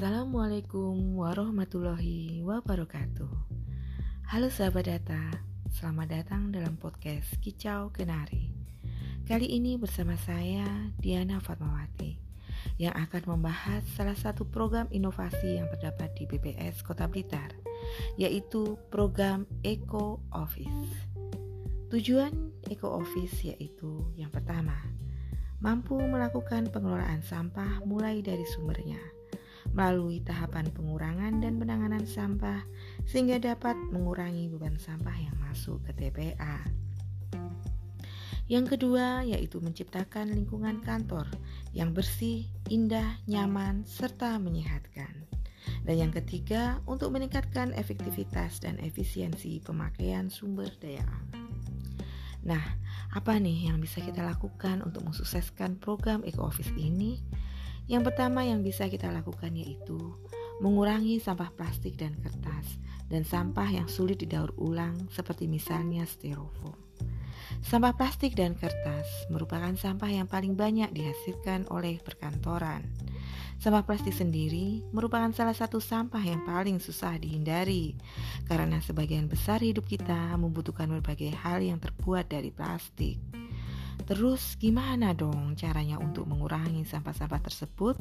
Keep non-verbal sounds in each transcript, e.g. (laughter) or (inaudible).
Assalamualaikum warahmatullahi wabarakatuh. Halo sahabat data, selamat datang dalam podcast Kicau Kenari. Kali ini bersama saya Diana Fatmawati Yang akan membahas salah satu program inovasi yang terdapat di BPS Kota Blitar Yaitu program Eco Office. Tujuan Eco Office yaitu yang pertama Mampu melakukan pengelolaan sampah mulai dari sumbernya melalui tahapan pengurangan dan penanganan sampah sehingga dapat mengurangi beban sampah yang masuk ke TPA. Yang kedua yaitu menciptakan lingkungan kantor yang bersih, indah, nyaman, serta menyehatkan. Dan yang ketiga, untuk meningkatkan efektivitas dan efisiensi pemakaian sumber daya alam. Nah, apa nih yang bisa kita lakukan untuk mensukseskan program Eco Office ini? Yang pertama yang bisa kita lakukan yaitu mengurangi sampah plastik dan kertas dan sampah yang sulit didaur ulang seperti misalnya styrofoam. Sampah plastik dan kertas merupakan sampah yang paling banyak dihasilkan oleh perkantoran. Sampah plastik sendiri merupakan salah satu sampah yang paling susah dihindari karena sebagian besar hidup kita membutuhkan berbagai hal yang terbuat dari plastik. Terus gimana dong caranya untuk mengurangi sampah-sampah tersebut?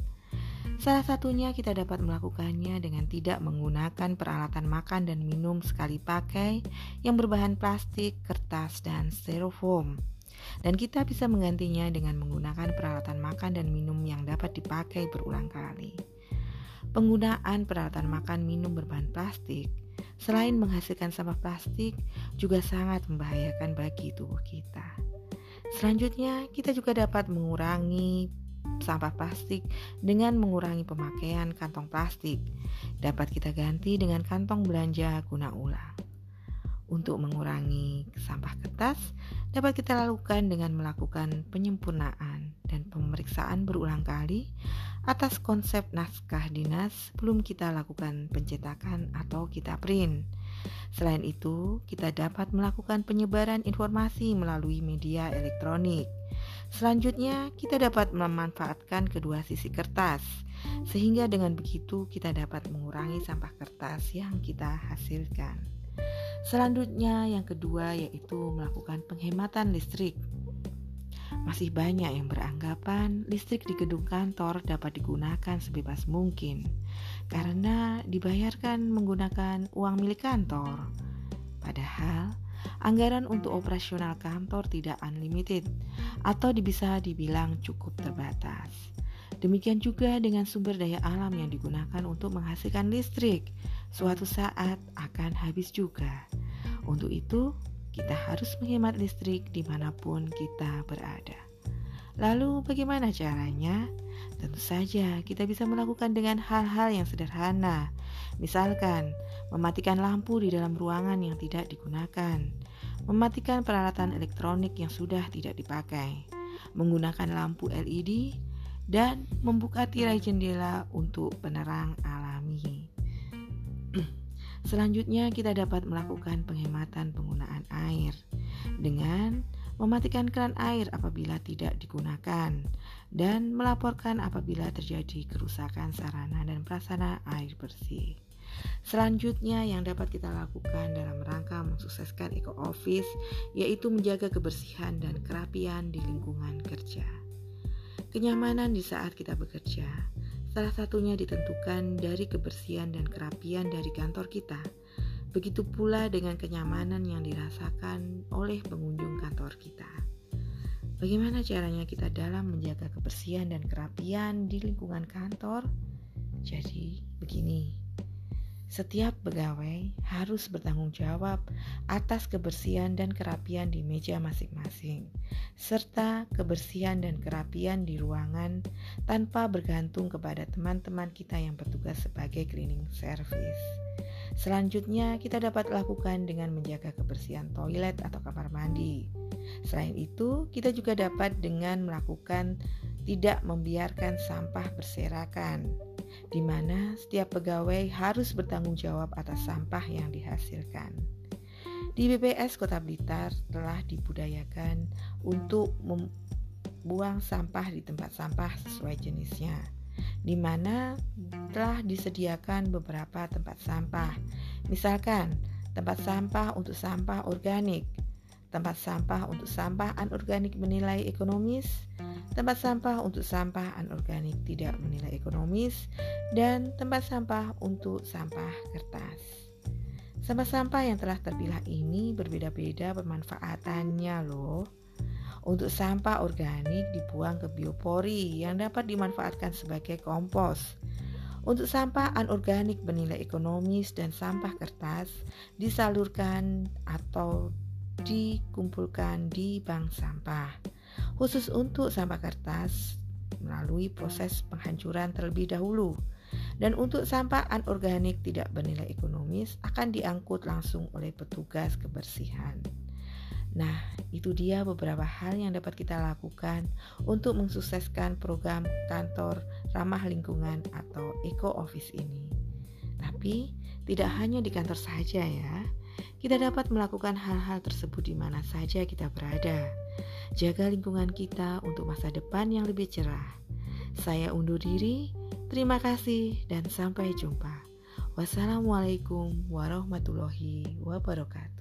Salah satunya kita dapat melakukannya dengan tidak menggunakan peralatan makan dan minum sekali pakai yang berbahan plastik, kertas, dan styrofoam. Dan kita bisa menggantinya dengan menggunakan peralatan makan dan minum yang dapat dipakai berulang kali. Penggunaan peralatan makan minum berbahan plastik selain menghasilkan sampah plastik juga sangat membahayakan bagi tubuh kita. Selanjutnya, kita juga dapat mengurangi sampah plastik dengan mengurangi pemakaian kantong plastik. Dapat kita ganti dengan kantong belanja guna ulang. Untuk mengurangi sampah kertas, dapat kita lakukan dengan melakukan penyempurnaan dan pemeriksaan berulang kali atas konsep naskah dinas sebelum kita lakukan pencetakan atau kita print. Selain itu, kita dapat melakukan penyebaran informasi melalui media elektronik. Selanjutnya, kita dapat memanfaatkan kedua sisi kertas, sehingga dengan begitu kita dapat mengurangi sampah kertas yang kita hasilkan. Selanjutnya, yang kedua yaitu melakukan penghematan listrik. Masih banyak yang beranggapan listrik di gedung kantor dapat digunakan sebebas mungkin karena dibayarkan menggunakan uang milik kantor. Padahal, anggaran untuk operasional kantor tidak unlimited atau bisa dibilang cukup terbatas. Demikian juga dengan sumber daya alam yang digunakan untuk menghasilkan listrik, suatu saat akan habis juga. Untuk itu, kita harus menghemat listrik di mana pun kita berada. Lalu, bagaimana caranya? Tentu saja kita bisa melakukan dengan hal-hal yang sederhana. Misalkan, mematikan lampu di dalam ruangan yang tidak digunakan, mematikan peralatan elektronik yang sudah tidak dipakai, menggunakan lampu LED, dan membuka tirai jendela untuk penerang alami. (clears throat) Selanjutnya, kita dapat melakukan penghematan penggunaan air dengan mematikan keran air apabila tidak digunakan, dan melaporkan apabila terjadi kerusakan sarana dan prasarana air bersih. Selanjutnya yang dapat kita lakukan dalam rangka mensukseskan eco office yaitu menjaga kebersihan dan kerapian di lingkungan kerja. Kenyamanan di saat kita bekerja salah satunya ditentukan dari kebersihan dan kerapian dari kantor kita Begitu pula dengan kenyamanan yang dirasakan oleh pengunjung kantor kita. Bagaimana caranya kita dalam menjaga kebersihan dan kerapian di lingkungan kantor? Jadi, begini. Setiap pegawai harus bertanggung jawab atas kebersihan dan kerapian di meja masing-masing, serta kebersihan dan kerapian di ruangan tanpa bergantung kepada teman-teman kita yang bertugas sebagai cleaning service. Selanjutnya, kita dapat lakukan dengan menjaga kebersihan toilet atau kamar mandi. Selain itu, kita juga dapat dengan melakukan tidak membiarkan sampah berserakan, di mana setiap pegawai harus bertanggung jawab atas sampah yang dihasilkan. Di BPS Kota Blitar telah dibudayakan untuk membuang sampah di tempat sampah sesuai jenisnya di mana telah disediakan beberapa tempat sampah. Misalkan, tempat sampah untuk sampah organik, tempat sampah untuk sampah anorganik menilai ekonomis, tempat sampah untuk sampah anorganik tidak menilai ekonomis, dan tempat sampah untuk sampah kertas. Sampah-sampah yang telah terpilah ini berbeda-beda pemanfaatannya loh. Untuk sampah organik dibuang ke biopori yang dapat dimanfaatkan sebagai kompos. Untuk sampah anorganik bernilai ekonomis dan sampah kertas disalurkan atau dikumpulkan di bank sampah. Khusus untuk sampah kertas melalui proses penghancuran terlebih dahulu. Dan untuk sampah anorganik tidak bernilai ekonomis akan diangkut langsung oleh petugas kebersihan. Nah, itu dia beberapa hal yang dapat kita lakukan untuk mensukseskan program kantor ramah lingkungan atau Eco Office ini. Tapi, tidak hanya di kantor saja ya. Kita dapat melakukan hal-hal tersebut di mana saja kita berada. Jaga lingkungan kita untuk masa depan yang lebih cerah. Saya undur diri. Terima kasih dan sampai jumpa. Wassalamualaikum warahmatullahi wabarakatuh.